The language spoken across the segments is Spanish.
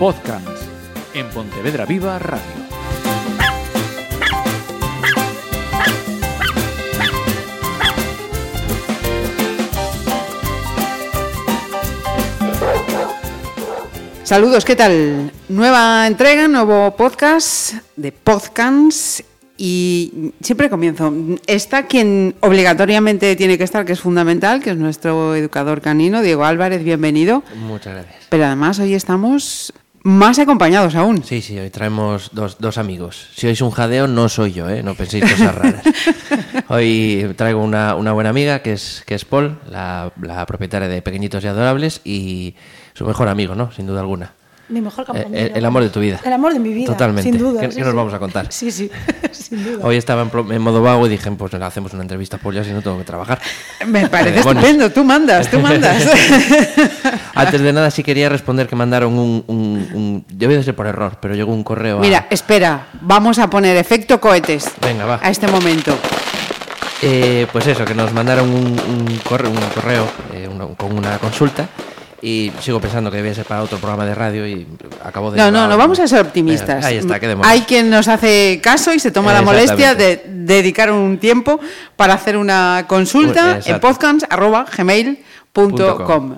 Podcast en Pontevedra Viva Radio. Saludos, ¿qué tal? Nueva entrega, nuevo podcast de Podcasts y siempre comienzo. Está quien obligatoriamente tiene que estar, que es fundamental, que es nuestro educador canino, Diego Álvarez, bienvenido. Muchas gracias. Pero además hoy estamos más acompañados aún. Sí, sí, hoy traemos dos, dos amigos. Si oís un jadeo, no soy yo, ¿eh? no penséis cosas raras. Hoy traigo una, una buena amiga, que es, que es Paul, la, la propietaria de Pequeñitos y Adorables, y su mejor amigo, ¿no? Sin duda alguna. Mi mejor Eh, compañero. El, el amor de tu vida. El amor de mi vida. Totalmente. Sin duda. ¿Qué, sí, qué nos sí. vamos a contar? Sí, sí, sin duda. Hoy estaba en, modo vago y dije, pues le hacemos una entrevista Paul ya si no tengo que trabajar. Me parece estupendo, tú mandas, tú mandas. Antes de nada, sí quería responder que mandaron un... un, un debe de ser por error, pero llegó un correo a... Mira, espera, vamos a poner efecto cohetes Venga, va. a este momento. Eh, pues eso, que nos mandaron un, un correo, un correo eh, con una consulta y sigo pensando que debía ser para otro programa de radio y acabo de... No, no, no, vamos a ser optimistas. Ahí está, qué. Hay quien nos hace caso y se toma la molestia de dedicar un tiempo para hacer una consulta en Exacto. podcast.gmail.com.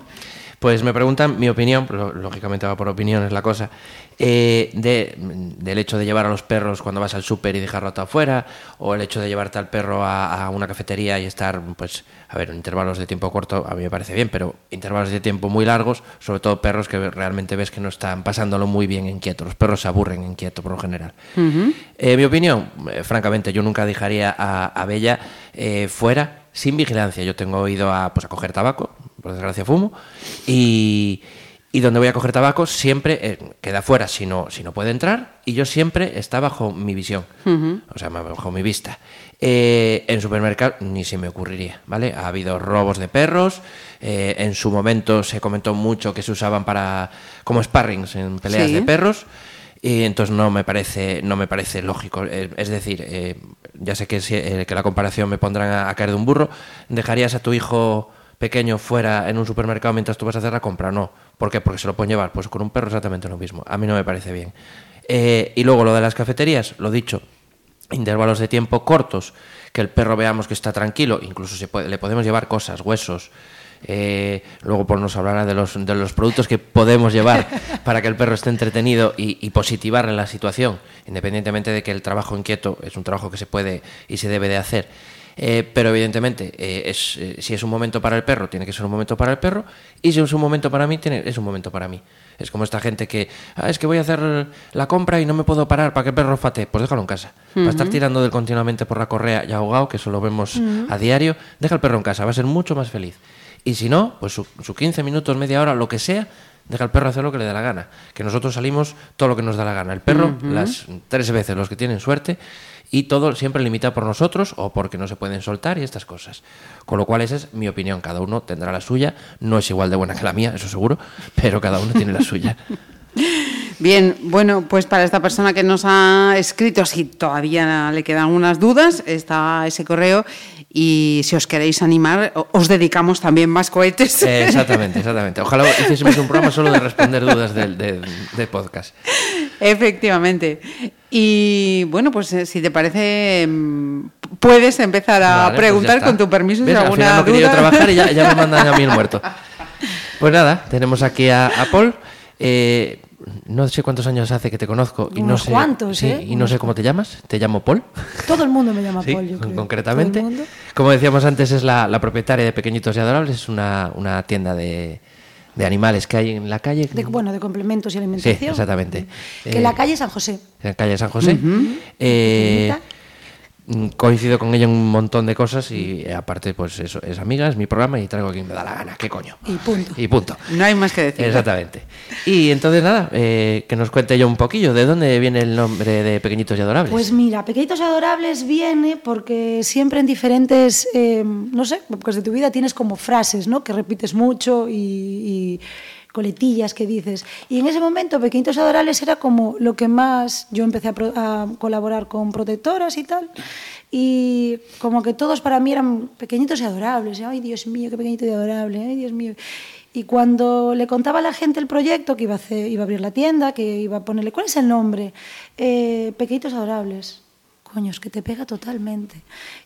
Pues me preguntan mi opinión, lo- lógicamente va por opinión, es la cosa, eh, de, del hecho de llevar a los perros cuando vas al súper y dejarlo todo afuera, o el hecho de llevarte al perro a, a una cafetería y estar, pues, a ver, intervalos de tiempo corto, a mí me parece bien, pero intervalos de tiempo muy largos, sobre todo perros que realmente ves que no están pasándolo muy bien en quieto. Los perros se aburren en quieto por lo general. Eh, mi opinión, eh, francamente, yo nunca dejaría a, a Bella eh, fuera sin vigilancia. Yo tengo ido a, pues, a coger tabaco, por desgracia fumo, y, y donde voy a coger tabaco siempre eh, queda fuera si no, si no puede entrar, y yo siempre está bajo mi visión, o sea, bajo mi vista. Eh, en supermercado ni se me ocurriría, ¿vale? Ha habido robos de perros, eh, en su momento se comentó mucho que se usaban para como sparrings en peleas Sí. de perros. Y entonces no me parece, no me parece lógico. Es decir, eh, ya sé que, si- que la comparación me pondrán a, a caer de un burro. ¿Dejarías a tu hijo pequeño fuera en un supermercado mientras tú vas a hacer la compra? No. ¿Por qué? Porque se lo pueden llevar. Pues con un perro exactamente lo mismo. A mí no me parece bien. Eh, y luego lo de las cafeterías, lo dicho, intervalos de tiempo cortos, que el perro veamos que está tranquilo, incluso se puede- le podemos llevar cosas, huesos. eh, luego pues, nos hablará de los, de los productos que podemos llevar para que el perro esté entretenido y, y positivarle la situación, independientemente de que el trabajo inquieto es un trabajo que se puede y se debe de hacer. Eh, pero evidentemente, eh, es, eh, si es un momento para el perro, tiene que ser un momento para el perro, y si es un momento para mí, tiene, es un momento para mí. Es como esta gente que, ah, es que voy a hacer la compra y no me puedo parar para que el perro fate. Pues déjalo en casa. Va a estar tirando del continuamente por la correa y ahogado, que eso lo vemos a diario. Deja el perro en casa, va a ser mucho más feliz. Y si no, pues sus su 15 minutos, media hora, lo que sea, deja al perro hacer lo que le dé la gana. Que nosotros salimos todo lo que nos da la gana. El perro, las tres veces los que tienen suerte, y todo siempre limitado por nosotros o porque no se pueden soltar y estas cosas. Con lo cual esa es mi opinión. Cada uno tendrá la suya. No es igual de buena que la mía, eso seguro, pero cada uno tiene la suya. Bien, bueno, pues para esta persona que nos ha escrito, si todavía le quedan unas dudas, está ese correo y si os queréis animar, os dedicamos también más cohetes. Eh, exactamente, exactamente. Ojalá hiciésemos un programa solo de responder dudas del de, de podcast. Efectivamente. Y bueno, pues eh, si te parece, mm, puedes empezar a Vale, pues preguntar con tu permiso ¿Ves? si Al alguna final no duda. trabajar y ya, ya me mandan a mí el muerto. Pues nada, tenemos aquí a, a Paul. Eh, no sé cuántos años hace que te conozco y no sé, cuantos, sí, ¿eh? y no sé cómo te llamas. Te llamo Paul. Todo el mundo me llama Sí, Paul, yo creo. concretamente. Como decíamos antes, es la, la propietaria de Pequeñitos y Adorables. Es una, una tienda de, de animales que hay en la calle. De, bueno, de complementos y alimentación. Sí, exactamente. Que Eh, en la calle San José. en la calle San José. Eh, coincido con ella en un montón de cosas y eh, aparte, pues eso, es amiga, es mi programa y traigo a quien me da la gana. ¿Qué coño? Y punto. Y punto. No hay más que decir. Exactamente. Y entonces nada, eh, que nos cuente yo un poquillo de dónde viene el nombre de Pequeñitos y Adorables. Pues mira, Pequeñitos y Adorables viene porque siempre en diferentes, eh, no sé, épocas de tu vida tienes como frases, ¿no? Que repites mucho y, y coletillas que dices. Y en ese momento Pequeñitos Adorables era como lo que más... Yo empecé a, pro- a colaborar con protectoras y tal. Y como que todos para mí eran pequeñitos y adorables. Ay, Dios mío, qué pequeñito y adorable. Ay, Dios mío. Y cuando le contaba a la gente el proyecto, que iba a, hacer, iba a abrir la tienda, que iba a ponerle, ¿cuál es el nombre? Eh, Pequeñitos Adorables. Coño, es que te pega totalmente.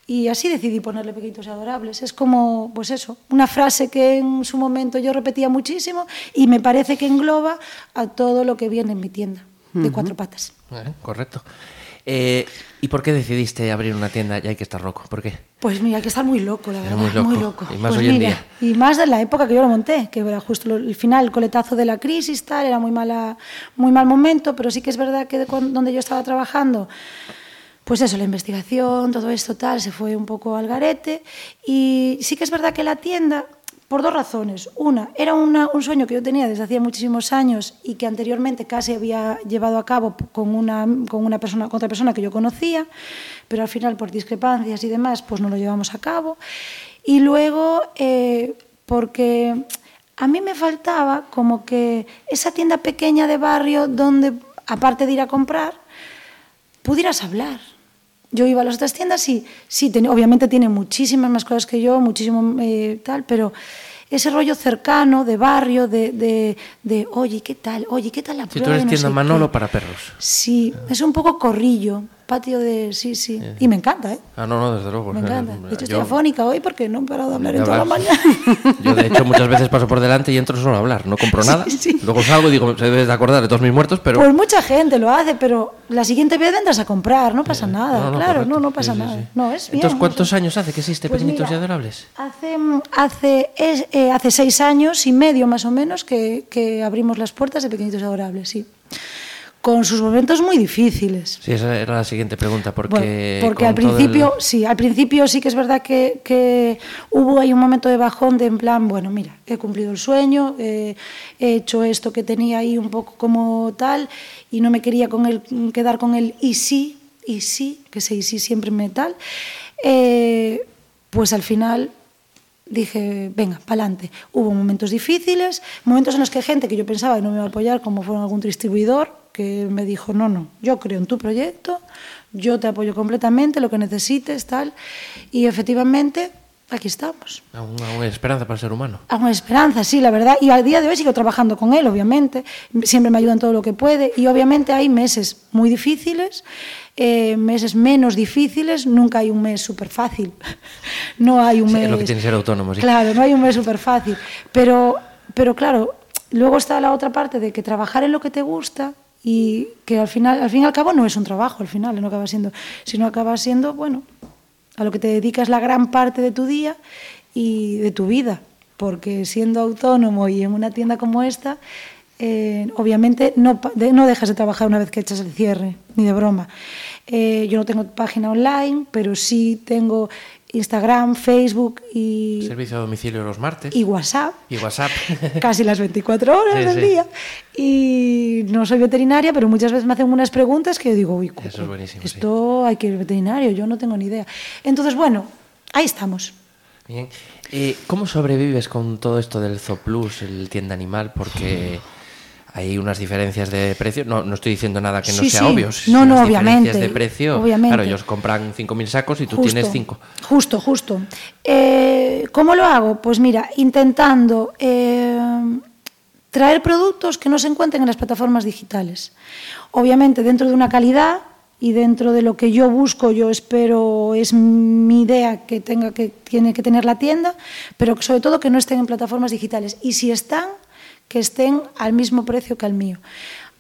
Y así decidí ponerle Pequeñitos y Adorables. Es como, pues eso, una frase que en su momento yo repetía muchísimo y me parece que engloba a todo lo que viene en mi tienda, de cuatro patas. Eh, correcto. Eh, ¿Y por qué decidiste abrir una tienda y hay que estar loco? ¿Por qué? Pues mira, hay que estar muy loco, la verdad. muy loco. Y más Pues hoy en mira, día. Y más de la época que yo lo monté, que era justo el final, el coletazo de la crisis, tal, era muy, mala, muy mal momento, pero sí que es verdad que de cuan- donde yo estaba trabajando, pues eso, la investigación, todo esto tal, se fue un poco al garete. Y sí que es verdad que la tienda, por dos razones. Una, era un sueño que yo tenía desde hacía muchísimos años y que anteriormente casi había llevado a cabo con una, con una persona, con otra persona que yo conocía, pero al final por discrepancias y demás, pues no lo llevamos a cabo. Y luego, eh, porque a mí me faltaba como que esa tienda pequeña de barrio donde, aparte de ir a comprar, pudieras hablar. Yo iba a las otras tiendas y sí, ten- obviamente tiene muchísimas más cosas que yo, muchísimo eh, tal, pero ese rollo cercano, de barrio, de, de, de, oye, ¿qué tal? Oye, ¿qué tal la Si tú prueba eres no tienda Manolo qué?". para perros. Sí, es un poco corrillo, patio de... Sí, sí. Y me encanta, ¿eh? Ah, no, no, desde luego. Me encanta. De hecho, estoy Yo- afónica hoy porque no he parado de hablar en toda la mañana. Yo, de hecho, muchas veces paso por delante y entro solo a hablar. No compro nada. sí. Luego salgo y digo, se debe de acordar de todos mis muertos, pero... Pues mucha gente lo hace, pero la siguiente vez entras a comprar, no pasa nada, no, no, claro, correcto. no, no pasa sí, nada. No, es bien. Entonces, ¿cuántos años hace que existe Pues Pequeñitos y mira, Adorables? Hace, hace, es, eh, hace seis años y medio más o menos que, que abrimos las puertas de Pequeñitos Adorables, sí. Con sus momentos muy difíciles. Sí, esa era la siguiente pregunta, porque... Bueno, porque al el- principio, sí, al principio sí que es verdad que, que hubo ahí un momento de bajón de en plan, bueno, mira, he cumplido el sueño, eh, he hecho esto que tenía ahí un poco como tal y no me quería con el, quedar con el y sí, y sí, que ese y sí siempre me tal. Eh, pues al final dije, venga, pa'lante. Hubo momentos difíciles, momentos en los que gente que yo pensaba que no me iba a apoyar, como fueron algún distribuidor, que me dijo, no, no, yo creo en tu proyecto, yo te apoyo completamente, lo que necesites, tal. Y efectivamente, aquí estamos. Aún, aún hay esperanza para el ser humano. Hago esperanza, sí, la verdad. Y al día de hoy sigo trabajando con él, obviamente. Siempre me ayuda en todo lo que puede. Y obviamente hay meses muy difíciles, eh, meses menos difíciles. Nunca hay un mes súper fácil. No hay un Sí, mes. es lo que tiene ser autónomo, sí. Claro, no hay un mes súper fácil. Pero, pero claro, luego está la otra parte de que trabajar en lo que te gusta y que al final, al fin y al cabo no es un trabajo, al final no acaba siendo, sino acaba siendo, bueno, a lo que te dedicas la gran parte de tu día y de tu vida, porque siendo autónomo y en una tienda como esta, eh, obviamente no, no dejas de trabajar una vez que echas el cierre, ni de broma. Eh, yo no tengo página online, pero sí tengo Instagram, Facebook y, Servicio a domicilio los martes. y WhatsApp Y WhatsApp. casi las 24 horas Sí, del sí. día. Y no soy veterinaria, pero muchas veces me hacen unas preguntas que yo digo, uy, Eso es buenísimo, sí. esto hay que ir veterinario, yo no tengo ni idea. Entonces, bueno, ahí estamos. Bien. Eh, ¿Cómo sobrevives con todo esto del Zooplus, el tienda animal? Porque hay unas diferencias de precio. No, no estoy diciendo nada que no Sí, sea sí. obvio. No, no, obviamente, diferencias de precio. obviamente. Claro, ellos compran 5.000 sacos y tú Justo, tienes 5. Justo, justo. Eh, ¿Cómo lo hago? Pues mira, intentando eh, traer productos que no se encuentren en las plataformas digitales. Obviamente dentro de una calidad y dentro de lo que yo busco, yo espero, es mi idea que tenga que tiene que tener la tienda, pero sobre todo que no estén en plataformas digitales y si están, que estén al mismo precio que al mío.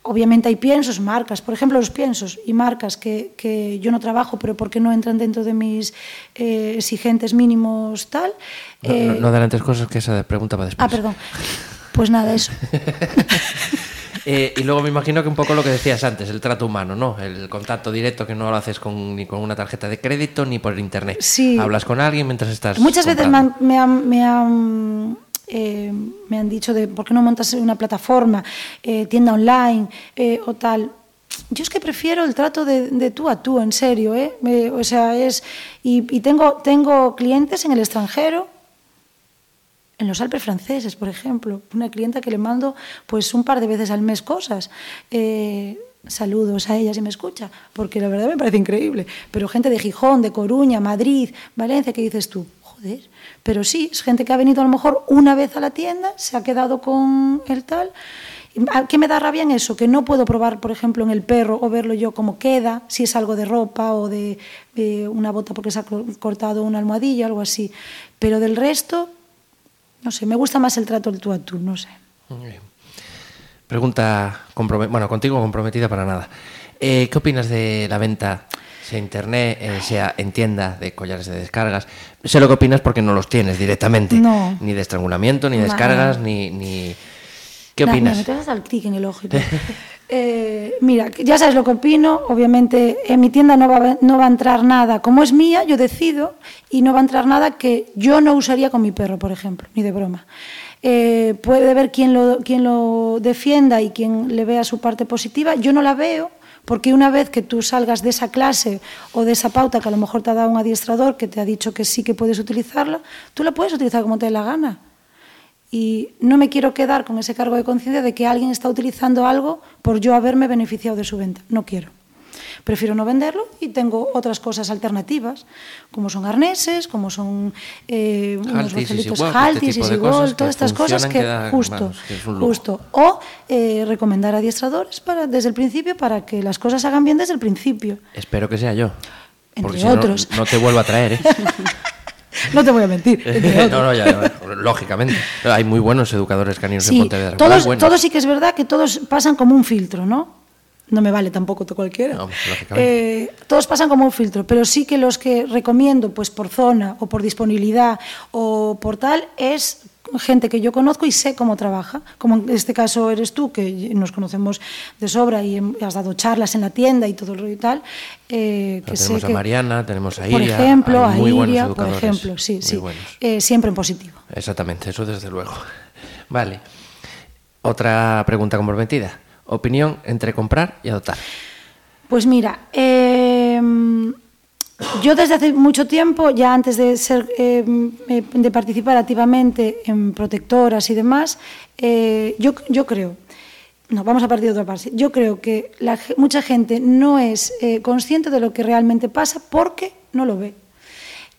Obviamente hay piensos, marcas, por ejemplo, los piensos y marcas que, que yo no trabajo, pero porque no entran dentro de mis eh, exigentes mínimos tal. No, eh, no, no adelantes cosas que esa pregunta va después. ah, perdón. Pues nada, eso. Eh, y luego me imagino que un poco lo que decías antes, el trato humano, ¿no? El contacto directo que no lo haces con, ni con una tarjeta de crédito ni por internet. Sí. Hablas con alguien mientras estás. Muchas veces me comprando. han, me han- me han, eh, me han dicho de por qué no montas una plataforma, eh, tienda online eh, o tal. Yo es que prefiero el trato de, de tú a tú, en serio. Me- o sea, es y, tengo tengo clientes en el extranjero, en los Alpes franceses, por ejemplo, una clienta que le mando pues un par de veces al mes cosas. Saludos a ella si me escucha, porque la verdad me parece increíble. Pero gente de Gijón, de Coruña, Madrid, Valencia, que dices tú, joder. Pero sí, es gente que ha venido a lo mejor una vez a la tienda, se ha quedado con el tal. ¿Qué me da rabia en eso? Que no puedo probar, por ejemplo, en el perro o verlo yo cómo queda, si es algo de ropa o de, una bota porque se ha cortado una almohadilla, algo así. Pero del resto, no sé, me gusta más el trato del tú a tú, no sé. Pregunta, bueno, contigo comprometida para nada. Eh, ¿Qué opinas de la venta, sea internet, eh, sea en tienda de collares de descargas? Sé lo que opinas porque no los tienes directamente. No. Ni de estrangulamiento, ni descargas, ni, ni... ¿Qué opinas? Nah, me das al tic en el ojo. eh, mira, ya sabes lo que opino. Obviamente, en mi tienda no va, no va a entrar nada. Como es mía, yo decido y no va a entrar nada que yo no usaría con mi perro, por ejemplo, ni de broma. Eh, puede ver quien lo, quien lo defienda y quien le vea su parte positiva. Yo no la veo porque una vez que tú salgas de esa clase o de esa pauta que a lo mejor te ha dado un adiestrador que te ha dicho que sí que puedes utilizarla, tú la puedes utilizar como te dé la gana. Y no me quiero quedar con ese cargo de conciencia de que alguien está utilizando algo por yo haberme beneficiado de su venta. No quiero. Prefiero no venderlo y tengo otras cosas alternativas, como son arneses, como son eh, unos brazalitos haltis, este y todas estas cosas que justo, vamos, que es justo. O eh, recomendar adiestradores para, desde el principio para que las cosas hagan bien desde el principio. Espero que sea yo. Entre porque si otros. No, no te vuelvo a traer, ¿eh? No te voy a mentir. no, no, ya, lógicamente. Hay muy buenos educadores caninos en Sí, Pontevedra. muy todos, todos sí que es verdad que todos pasan como un filtro, ¿no? No me vale tampoco todo cualquiera. No, lógicamente. Eh, todos pasan como un filtro, pero sí que los que recomiendo, pues por zona o por disponibilidad o por tal, es gente que yo conozco y sé cómo trabaja. Como en este caso eres tú, que nos conocemos de sobra y has dado charlas en la tienda y todo lo y tal. eh, que sé tenemos a que- Mariana, tenemos a Por Iria, ejemplo, hay a muy buenos Iria, por ejemplo, sí, sí. Eh, siempre en positivo. Exactamente, eso desde luego. Vale. Otra pregunta comprometida. Opinión entre comprar y adoptar. Pues mira, eh, yo desde hace mucho tiempo, ya antes de, ser, eh, eh, de participar activamente en protectoras y demás, eh, yo, yo creo, no, vamos a partir de otra parte, yo creo que la mucha gente no es eh, consciente de lo que realmente pasa porque no lo ve.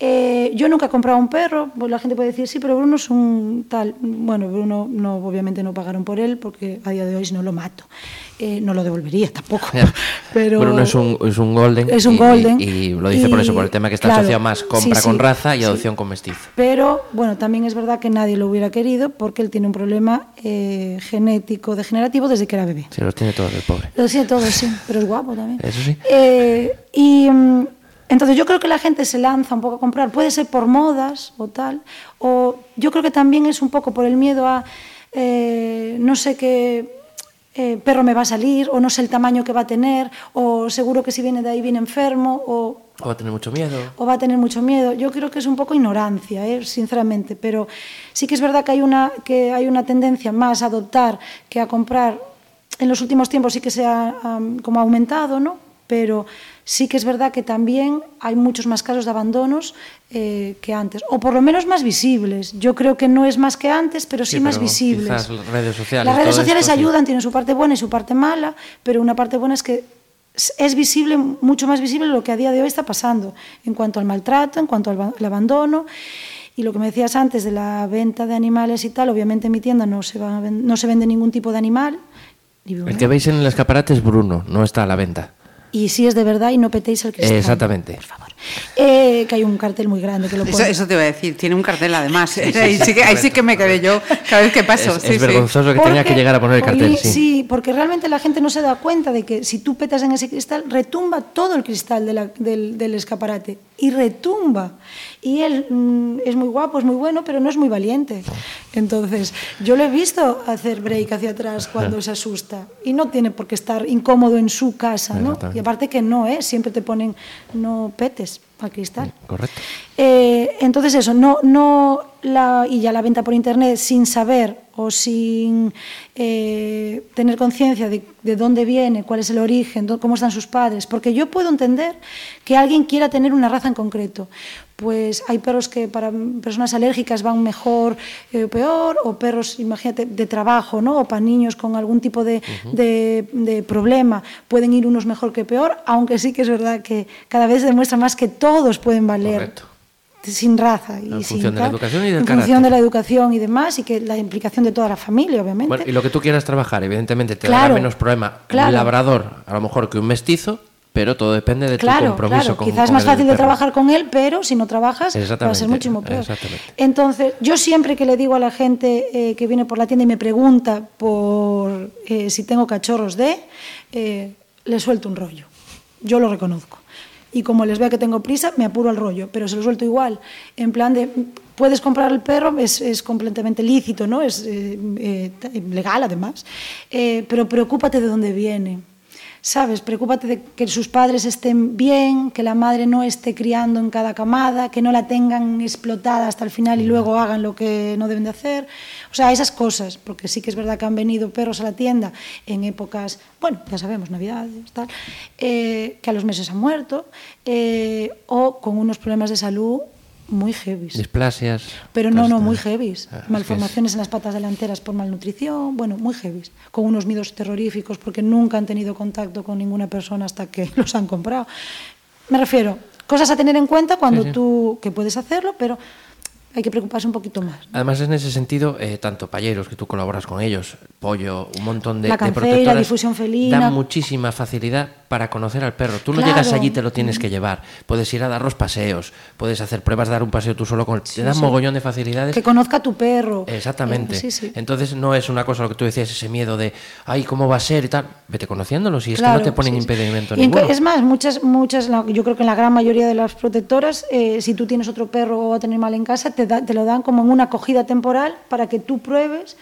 Eh, yo nunca he comprado un perro, pues la gente puede decir, sí, pero Bruno es un tal. Bueno, Bruno no, obviamente no pagaron por él porque a día de hoy si no lo mato. Eh, no lo devolvería tampoco. Pero Bruno es un, es un golden. Es un y- golden. Y, lo dice por eso, por el tema que está claro, asociado más compra sí, con sí, raza y sí. adopción con mestizo. Pero bueno, también es verdad que nadie lo hubiera querido porque él tiene un problema eh, genético degenerativo desde que era bebé. Se los tiene todos el pobre. Lo tiene todo, sí, pero es guapo también. Eso sí. Y mm, entonces yo creo que la gente se lanza un poco a comprar, puede ser por modas o tal, o yo creo que también es un poco por el miedo a eh, no sé qué eh, perro me va a salir, o no sé el tamaño que va a tener, o seguro que si viene de ahí viene enfermo, o O va a tener mucho miedo. o va a tener mucho miedo. Yo creo que es un poco ignorancia, ¿eh? sinceramente, pero sí que es verdad que hay, una, que hay una tendencia más a adoptar que a comprar. En los últimos tiempos sí que se ha como aumentado, ¿no? Pero sí que es verdad que también hay muchos más casos de abandonos eh, que antes, o por lo menos más visibles. Yo creo que no es más que antes, pero sí, Sí, más pero visibles. las redes sociales, Las redes todo sociales esto, sí. ayudan, tienen su parte buena y su parte mala, pero una parte buena es que es- visible, mucho más visible lo que a día de hoy está pasando en cuanto al maltrato, en cuanto al ba- al abandono. Y lo que me decías antes de la venta de animales y tal, obviamente en mi tienda no se, va no se vende ningún tipo de animal. ni El que veis en el escaparate es Bruno, no está a la venta. Y si es de verdad y no petéis el cristal. Exactamente. Por favor. Eh, que hay un cartel muy grande que lo Eso, pone. eso te iba a decir, tiene un cartel además. ahí, sí que, ahí sí que me quedé yo cada vez que paso. Es, sí, es sí. vergonzoso que tenía que llegar a poner el cartel, Jolín, sí. porque realmente la gente no se da cuenta de que si tú petas en ese cristal, retumba todo el cristal de la- del, del escaparate. Y retumba. Y él mm, es muy guapo, es muy bueno, pero no es muy valiente. Entonces, yo lo he visto hacer break hacia atrás cuando se asusta. Y no tiene por qué estar incómodo en su casa, ¿no? Y aparte que no, ¿eh? Siempre te ponen, no petes al cristal. Correcto. Eh, entonces eso, no, no la, y ya la venta por internet sin saber o sin eh, tener conciencia de, de dónde viene, cuál es el origen, dó- cómo están sus padres, porque yo puedo entender que alguien quiera tener una raza en concreto. Pues hay perros que para personas alérgicas van mejor eh, o peor, o perros, imagínate, de trabajo, ¿no? o para niños con algún tipo de, de- de problema, pueden ir unos mejor que peor, aunque sí que es verdad que cada vez se demuestra más que todos pueden valer Correcto. Sin raza. Y En sin función de la educación y del En carácter. función de la educación y demás, y que la implicación de toda la familia, obviamente. Bueno, y lo que tú quieras trabajar, evidentemente te Claro, dará menos problema claro. un labrador a lo mejor que un mestizo, pero todo depende de tu compromiso claro. con Quizás es más fácil de trabajar con él, pero si no trabajas va a ser muchísimo peor. exactamente. Entonces, yo siempre que le digo a la gente eh, que viene por la tienda y me pregunta por eh, si tengo cachorros de, eh, le suelto un rollo. Yo lo reconozco. Y como les vea que tengo prisa, me apuro al rollo, pero se lo suelto igual. En plan de, puedes comprar el perro, es, es completamente lícito, ¿no? Es eh, eh, legal además, Eh, pero preocúpate de dónde viene. ¿Sabes? Preocúpate de que sus padres estén bien, que la madre no esté criando en cada camada, que no la tengan explotada hasta el final y luego hagan lo que no deben de hacer. O sea, esas cosas, porque sí que es verdad que han venido perros a la tienda en épocas, bueno, ya sabemos, Navidades, tal, eh, que a los meses han muerto, eh, o con unos problemas de salud muy heavy. Displasias. Pero no, no, muy heavies. ah, es Malformaciones en las patas delanteras por malnutrición, bueno, muy heavies. Con unos miedos terroríficos porque nunca han tenido contacto con ninguna persona hasta que los han comprado. Me refiero, cosas a tener en cuenta cuando Sí, sí. tú, que puedes hacerlo, pero hay que preocuparse un poquito más. Además, en ese sentido, eh, tanto payeros, que tú colaboras con ellos, Pollo, un montón de, La de cancela, protectoras, difusión felina. dan muchísima facilidad para conocer al perro. Tú no Claro. llegas allí, te lo tienes que llevar. Puedes ir a dar los paseos, puedes hacer pruebas, dar un paseo tú solo con él. te dan sí. mogollón de facilidades. Que conozca a tu perro. Exactamente. Eh, sí. Entonces no es una cosa lo que tú decías, ese miedo de, ay, ¿cómo va a ser y tal? Vete conociéndolo, si es que Claro, no te ponen impedimento Y ninguno. Es más, muchas, muchas, la- yo creo que en la gran mayoría de las protectoras, eh, si tú tienes otro perro o va a tener mal en casa, te, da- te lo dan como en una acogida temporal para que tú pruebes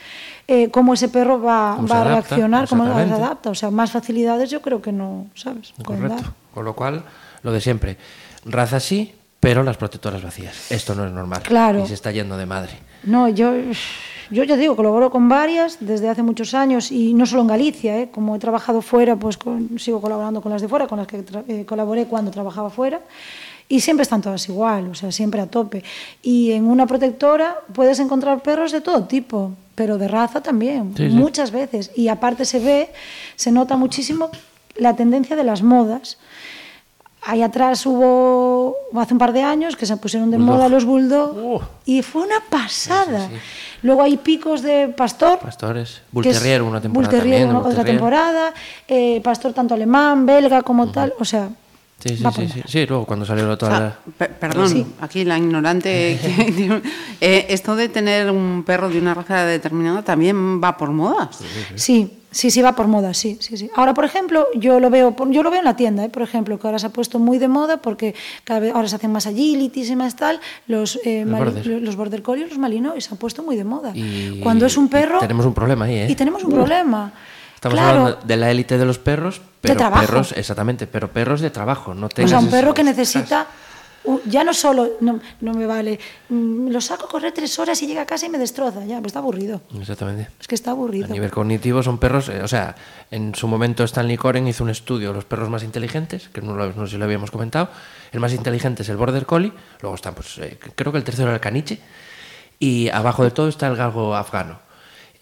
eh, cómo ese perro va, va a reaccionar, cómo se adapta. O sea, más facilidades yo creo que no, ¿sabes? Correcto. dar. Con lo cual, lo de siempre. Raza sí, pero las protectoras vacías. Esto no es normal. Claro. Y se está yendo de madre. No, yo, yo ya digo, colaboro con varias desde hace muchos años y no solo en Galicia, ¿eh? como he trabajado fuera, pues con- sigo colaborando con las de fuera, con las que eh, colaboré cuando trabajaba fuera. Y siempre están todas igual, o sea, siempre a tope. Y en una protectora puedes encontrar perros de todo tipo, pero de raza también, Sí, sí. muchas veces. Y aparte se ve, se nota muchísimo la tendencia de las modas. Ahí atrás hubo, hace un par de años, que se pusieron de Bulldog. moda los bulldog Uh. y fue una pasada. Sí, Luego hay picos de pastor. Pastores. Bull que es- Terrier una temporada Bull Terrier también. una- Bull otra temporada. eh, pastor tanto alemán, belga como tal. O sea, Sí, sí, sí, sí. moda. Sí, luego cuando salió O toda sea, la... pe- perdón, Sí. aquí la ignorante. que- eh, esto de tener un perro de una raza determinada también va por modas. Sí, sí, sí, va por moda, sí, sí, sí. Ahora, por ejemplo, yo lo veo, por- yo lo veo en la tienda, ¿eh? por ejemplo, que ahora se ha puesto muy de moda porque cada vez ahora se hacen más agilities y más tal. Los, eh, Los border. los border collies, los malinois, se han puesto muy de moda. Y- Cuando es un y perro tenemos un problema ahí, ¿eh? y tenemos un problema. Estamos claro, hablando de la élite de los perros, pero trabajo. perros, exactamente, pero perros de trabajo. No O sea, un tengas perro que necesita, ya no solo, no, no me vale, mm, lo saco a correr tres horas y llega a casa y me destroza, ya, pues está aburrido. Exactamente. Es que está aburrido. A nivel cognitivo son perros, eh, o sea, en su momento Stanley Coren hizo un estudio de los perros más inteligentes, que no, lo- no sé si lo habíamos comentado. El más inteligente es el Border Collie, luego está, pues, eh, creo que el tercero era el caniche, y abajo de todo está el galgo afgano.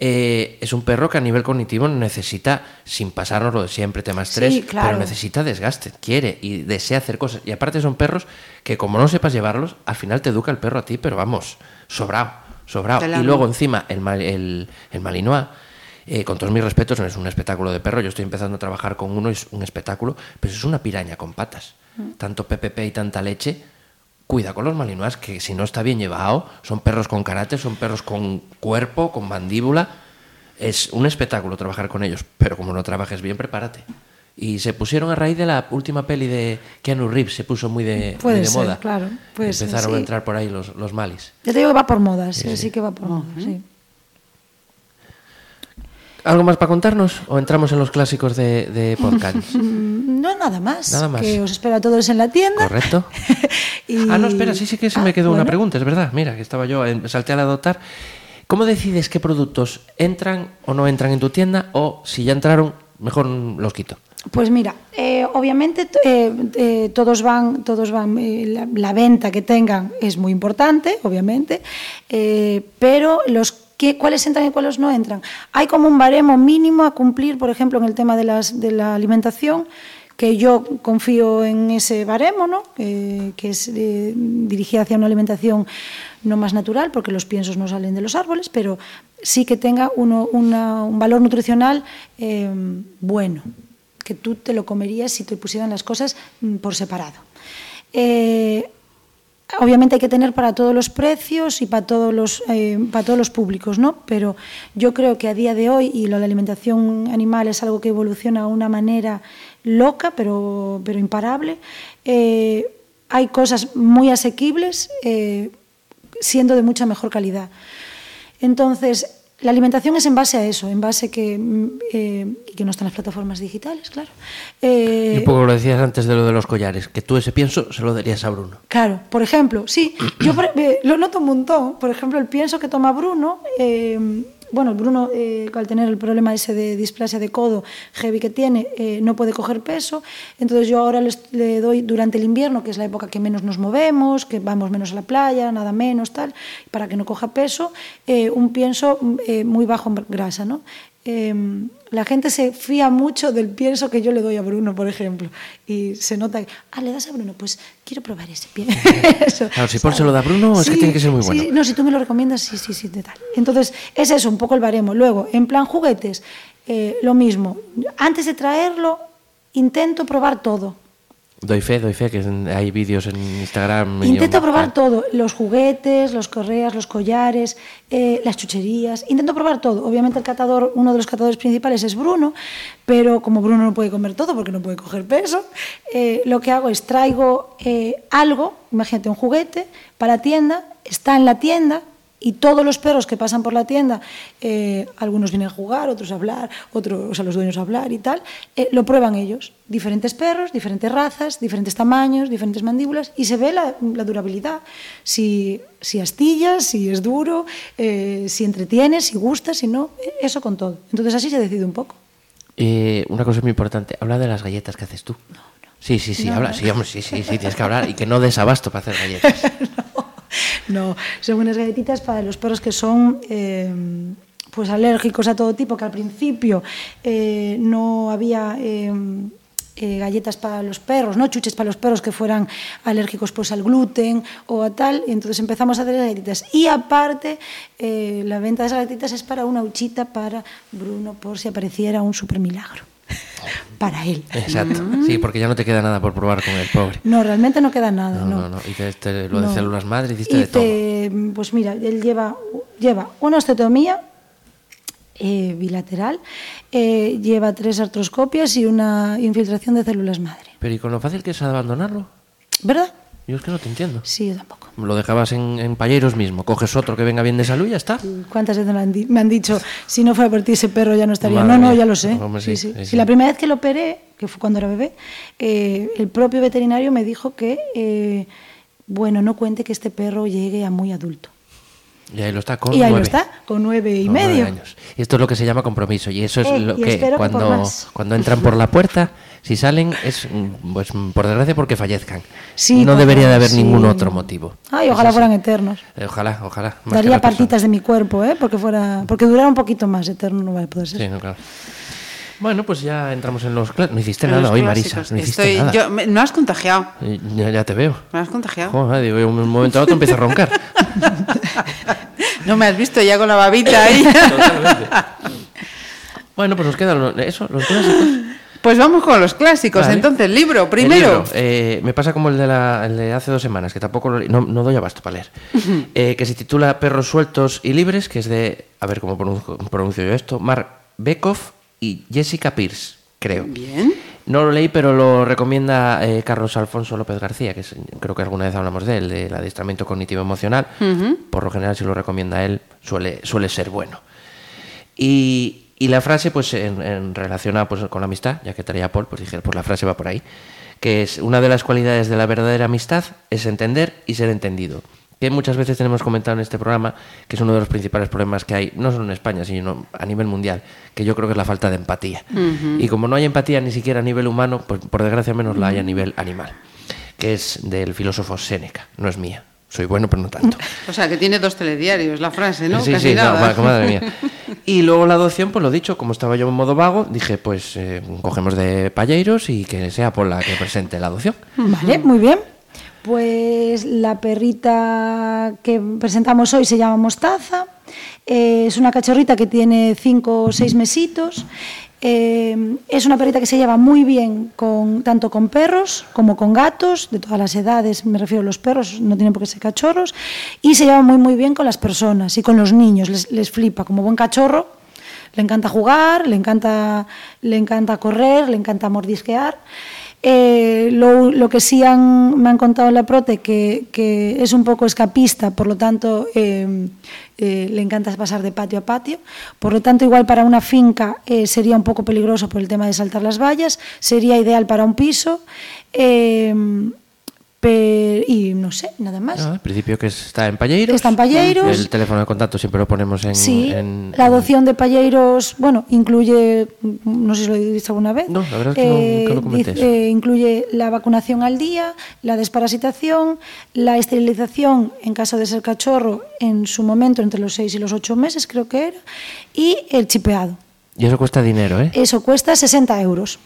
Eh, es un perro que a nivel cognitivo necesita, sin pasarnos lo de siempre, tema estrés, Sí, claro. pero necesita desgaste, quiere y desea hacer cosas. Y aparte son perros que como no sepas llevarlos, al final te educa el perro a ti, pero vamos, sobrado, sobrado. Y luego encima el, mal- el, el Malinois, eh, con todos mis respetos, no es un espectáculo de perro. Yo estoy empezando a trabajar con uno, es un espectáculo, pero es una piraña con patas. Tanto PPP y tanta leche. Cuida con los Malinois, que si no está bien llevado, son perros con carácter, son perros con cuerpo, con mandíbula. Es un espectáculo trabajar con ellos, pero como no trabajes bien, prepárate. Y se pusieron a raíz de la última peli de Keanu Reeves, se puso muy de, Puede muy de ser, moda. claro, puede ser, Empezaron a entrar por ahí los, los malis. Ya te digo que va por moda, sí, sí, que va por moda, sí. ¿Algo más para contarnos o entramos en los clásicos de, de podcast? No, nada más. Nada más. Que os espero a todos en la tienda. Correcto. Y- Ah, no, espera, sí, sí que se me Ah, quedó una pregunta, es verdad. Mira, que estaba yo, en- salté al adoptar. ¿Cómo decides qué productos entran o no entran en tu tienda o si ya entraron, mejor los quito? Pues mira, eh, obviamente eh, eh, todos van, todos van, la, la venta que tengan es muy importante, obviamente, pero los que, cuáles entran y cuáles no entran. Hay como un baremo mínimo a cumplir, por ejemplo, en el tema de, la alimentación, que yo confío en ese baremo, ¿no? Que es eh, dirigida hacia una alimentación no más natural, porque los piensos no salen de los árboles, pero sí que tenga un valor nutricional eh, bueno, que tú te lo comerías si te pusieran las cosas mm, por separado. Eh, obviamente hay que tener para todos los precios y para todos los, eh, para todos los públicos, ¿no? Pero yo creo que a día de hoy, y lo de la alimentación animal es algo que evoluciona de una manera loca, pero, pero imparable, eh, hay cosas muy asequibles eh, siendo de mucha mejor calidad. Entonces, la alimentación es en base a eso, en base que, mm, eh, que no están las plataformas digitales, claro. Eh, Y un poco lo decías antes de lo de los collares, que tú ese pienso se lo darías a Bruno. Claro, por ejemplo, sí, yo eh, lo noto un montón. Por ejemplo, el pienso que toma Bruno, eh, bueno, Bruno eh, al tener el problema ese de displasia de codo heavy que tiene, eh, no puede coger peso. Entonces yo ahora les- le doy durante el invierno, que es la época que menos nos movemos, que vamos menos a la playa, nada menos, tal, para que no coja peso, eh, un pienso muy bajo en grasa, ¿no? Eh, la gente se fía mucho del pienso que yo le doy a Bruno, por ejemplo, y se nota que, ah, le das a Bruno, pues quiero probar ese pienso. Claro, si Paul se lo da a Bruno, es que tiene que ser muy bueno. sí, no, si tú me lo recomiendas, sí, sí, sí, de tal. Entonces, es eso, un poco el baremo. Luego, en plan juguetes, eh, lo mismo. Antes de traerlo, intento probar todo. Doy fe, doy fe, que hay vídeos en Instagram. Intento en- probar todo, los juguetes, los correas, los collares, eh, las chucherías. Intento probar todo. Obviamente el catador, uno de los catadores principales es Bruno, pero como Bruno no puede comer todo porque no puede coger peso, eh, lo que hago es traigo eh, algo, imagínate un juguete, para la tienda, está en la tienda y todos los perros que pasan por la tienda, eh, algunos vienen a jugar, otros a hablar, otros o sea, los dueños a hablar y tal, eh, lo prueban ellos. Diferentes perros, diferentes razas, diferentes tamaños, diferentes mandíbulas y se ve la, la durabilidad. Si, si astillas, si es duro, eh, si entretiene, si gusta, si no, eh, eso con todo. Entonces así se decide un poco. Eh, una cosa muy importante, habla de las galletas que haces tú. Sí, sí, sí, No, habla, no. sí, hombre, sí, sí, sí, tienes que hablar y que no des abasto para hacer galletas. No, son unas galletitas para los perros que son eh, pues alérgicos a todo tipo, que al principio eh, no había eh, eh, galletas para los perros, no chuches para los perros que fueran alérgicos pues al gluten o a tal, y entonces empezamos a hacer galletitas. Y aparte, la venta de esas galletitas es para una huchita para Bruno, por si apareciera un super milagro. para él. Exacto, sí, porque ya no te queda nada por probar con el pobre. No, realmente no queda nada. No, no. no, no. Y te- te- lo de No. células madre hiciste de todo. Hice, Pues mira, él lleva, lleva una osteotomía eh, bilateral, eh, lleva tres artroscopias y una infiltración de células madre. Pero ¿y con lo fácil que es abandonarlo? ¿Verdad? Yo es que no te entiendo. Sí, yo tampoco. Lo dejabas en, en Palleros mismo, coges otro que venga bien de salud y ya está. ¿Cuántas veces me han, di- me han dicho, si no fuera por ti ese perro ya no estaría? Madre no, no, ya lo sé. Hombre, sí, Sí, sí. la primera vez que lo operé, que fue cuando era bebé, eh, el propio veterinario me dijo que, eh, bueno, no cuente que este perro llegue a muy adulto. Y ahí lo está con y ahí nueve. lo está, con nueve y Con nueve medio. años. Y esto es lo que se llama compromiso. Y eso es Eh, lo que cuando, cuando entran por la puerta, si salen, es mm, pues mm, por desgracia porque fallezcan. Sí, no debería de haber sí. ningún otro motivo. Ay, ojalá fueran eternos. Eh, Ojalá, ojalá. Daría persona. partitas de mi cuerpo, ¿eh? Porque fuera, porque durara un poquito más, eterno no va a poder ser. Sí, no, claro. Bueno, pues ya entramos en los. No hiciste nada hoy. Marisa. No hiciste Estoy- nada. yo- me- no has contagiado. Ya, ya te veo. Me has contagiado. Joder, digo, un momento a otro empiezo a roncar. No me has visto ya con la babita ahí. bueno, pues nos quedan eso, los clásicos. Pues vamos con los clásicos. Vale. Entonces, libro, El primero. libro, eh, me pasa como el de, la, el de hace dos semanas, que tampoco lo, no, no doy abasto para leer. Eh, que se titula Perros sueltos y libres, que es de, a ver cómo pronuncio, pronuncio yo esto, Mark Bekoff y Jessica Pierce, creo. Bien. No lo leí, pero lo recomienda eh, Carlos Alfonso López García, que es- creo que alguna vez hablamos de él, del adiestramiento cognitivo emocional. Por lo general, si lo recomienda él, suele, suele ser bueno. Y, y la frase, pues en, en relacionada pues, con la amistad, ya que traía Paul, pues dije, pues la frase va por ahí, que es una de las cualidades de la verdadera amistad es entender y ser entendido. Que muchas veces tenemos comentado en este programa que es uno de los principales problemas que hay, no solo en España, sino a nivel mundial, que yo creo que es la falta de empatía. Y como no hay empatía ni siquiera a nivel humano, pues por desgracia menos la hay a nivel animal, que es del filósofo Séneca, no es mía. Soy bueno, pero no tanto. O sea, que tiene dos telediarios la frase, ¿no? Sí, Casi sí, no, nada. ma- madre mía. Y luego la adopción, pues lo dicho, como estaba yo en modo vago, dije, pues eh, cogemos de payeiros y que sea por la que presente la adopción. Vale, muy bien. Pues la perrita que presentamos hoy se llama Mostaza. Eh, es una cachorrita que tiene cinco o seis mesitos. Eh, es una perrita que se lleva muy bien con, tanto con perros como con gatos, de todas las edades, me refiero a los perros, no tienen por qué ser cachorros, y se lleva muy muy bien con las personas y con los niños, les, les flipa, como buen cachorro, le encanta jugar, le encanta, le encanta correr, le encanta mordisquear. Eh, lo, que sí me han contado en la prote que, que, es un poco escapista, por lo tanto eh, eh, le encanta pasar de patio a patio. Por lo tanto, igual para una finca eh, sería un poco peligroso por el tema de saltar las vallas, sería ideal para un piso. Eh, y no sé, nada más. Al principio que está en Palleiros. Está en Palleiros. El teléfono de contacto siempre lo ponemos en... Sí, en, la adopción de Palleiros, bueno, incluye, no sé si lo he dicho alguna vez. No, la verdad es que, eh, no, que lo comenté. Eh, incluye la vacunación al día, la desparasitación, la esterilización en caso de ser cachorro en su momento entre los 6 y los 8 meses, creo que era, y el chipeado. Y eso cuesta dinero, ¿eh? Eso cuesta 60 euros.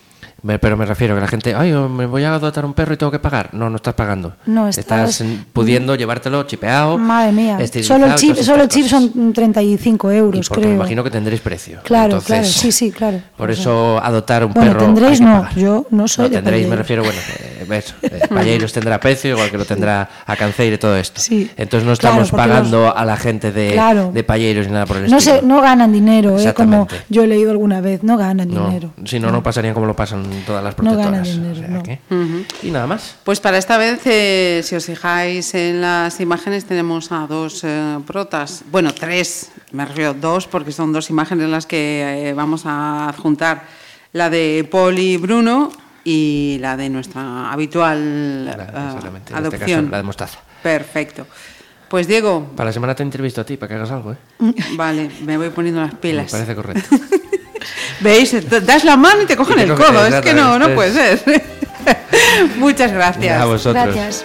Pero me refiero que la gente, ay, me voy a adoptar un perro y tengo que pagar. No, no estás pagando. No estás, estás pudiendo llevártelo chipeado. Madre mía. Solo el chip, solo el chip son 35 euros, y porque creo. Me imagino que tendréis precio. Claro, Entonces, claro, sí, sí, claro. Por eso adoptar un bueno, perro. tendréis no, pagar. yo no soy no, de tendréis, me refiero, bueno, eh, eso. Eh, Palleiros tendrá precio, igual que lo tendrá a Canceire y todo esto. Sí. Entonces no estamos pagando los- a la gente de, Claro. de Palleiros ni nada por el No, estilo. se, no ganan dinero, ¿eh? como yo he leído alguna vez, no ganan No, dinero. si no, no pasarían como lo pasan todas las No protectoras. ganan dinero, O sea no. que- Y nada más. Pues para esta vez, eh, si os fijáis en las imágenes, tenemos a dos eh, protas. Bueno, tres, me refiero dos, porque son dos imágenes las que eh, vamos a adjuntar. La de Paul y Bruno y la de nuestra habitual La- eh, este adopción. caso, la de mostaza. Perfecto. Pues Diego, Para la semana te entrevisto a ti para que hagas algo, ¿eh? vale, me voy poniendo las Me pilas. parece correcto. ¿Veis? Te Das la mano y te cogen Y te el codo. Es que no, no puede ser. Muchas gracias. a vosotros. Gracias.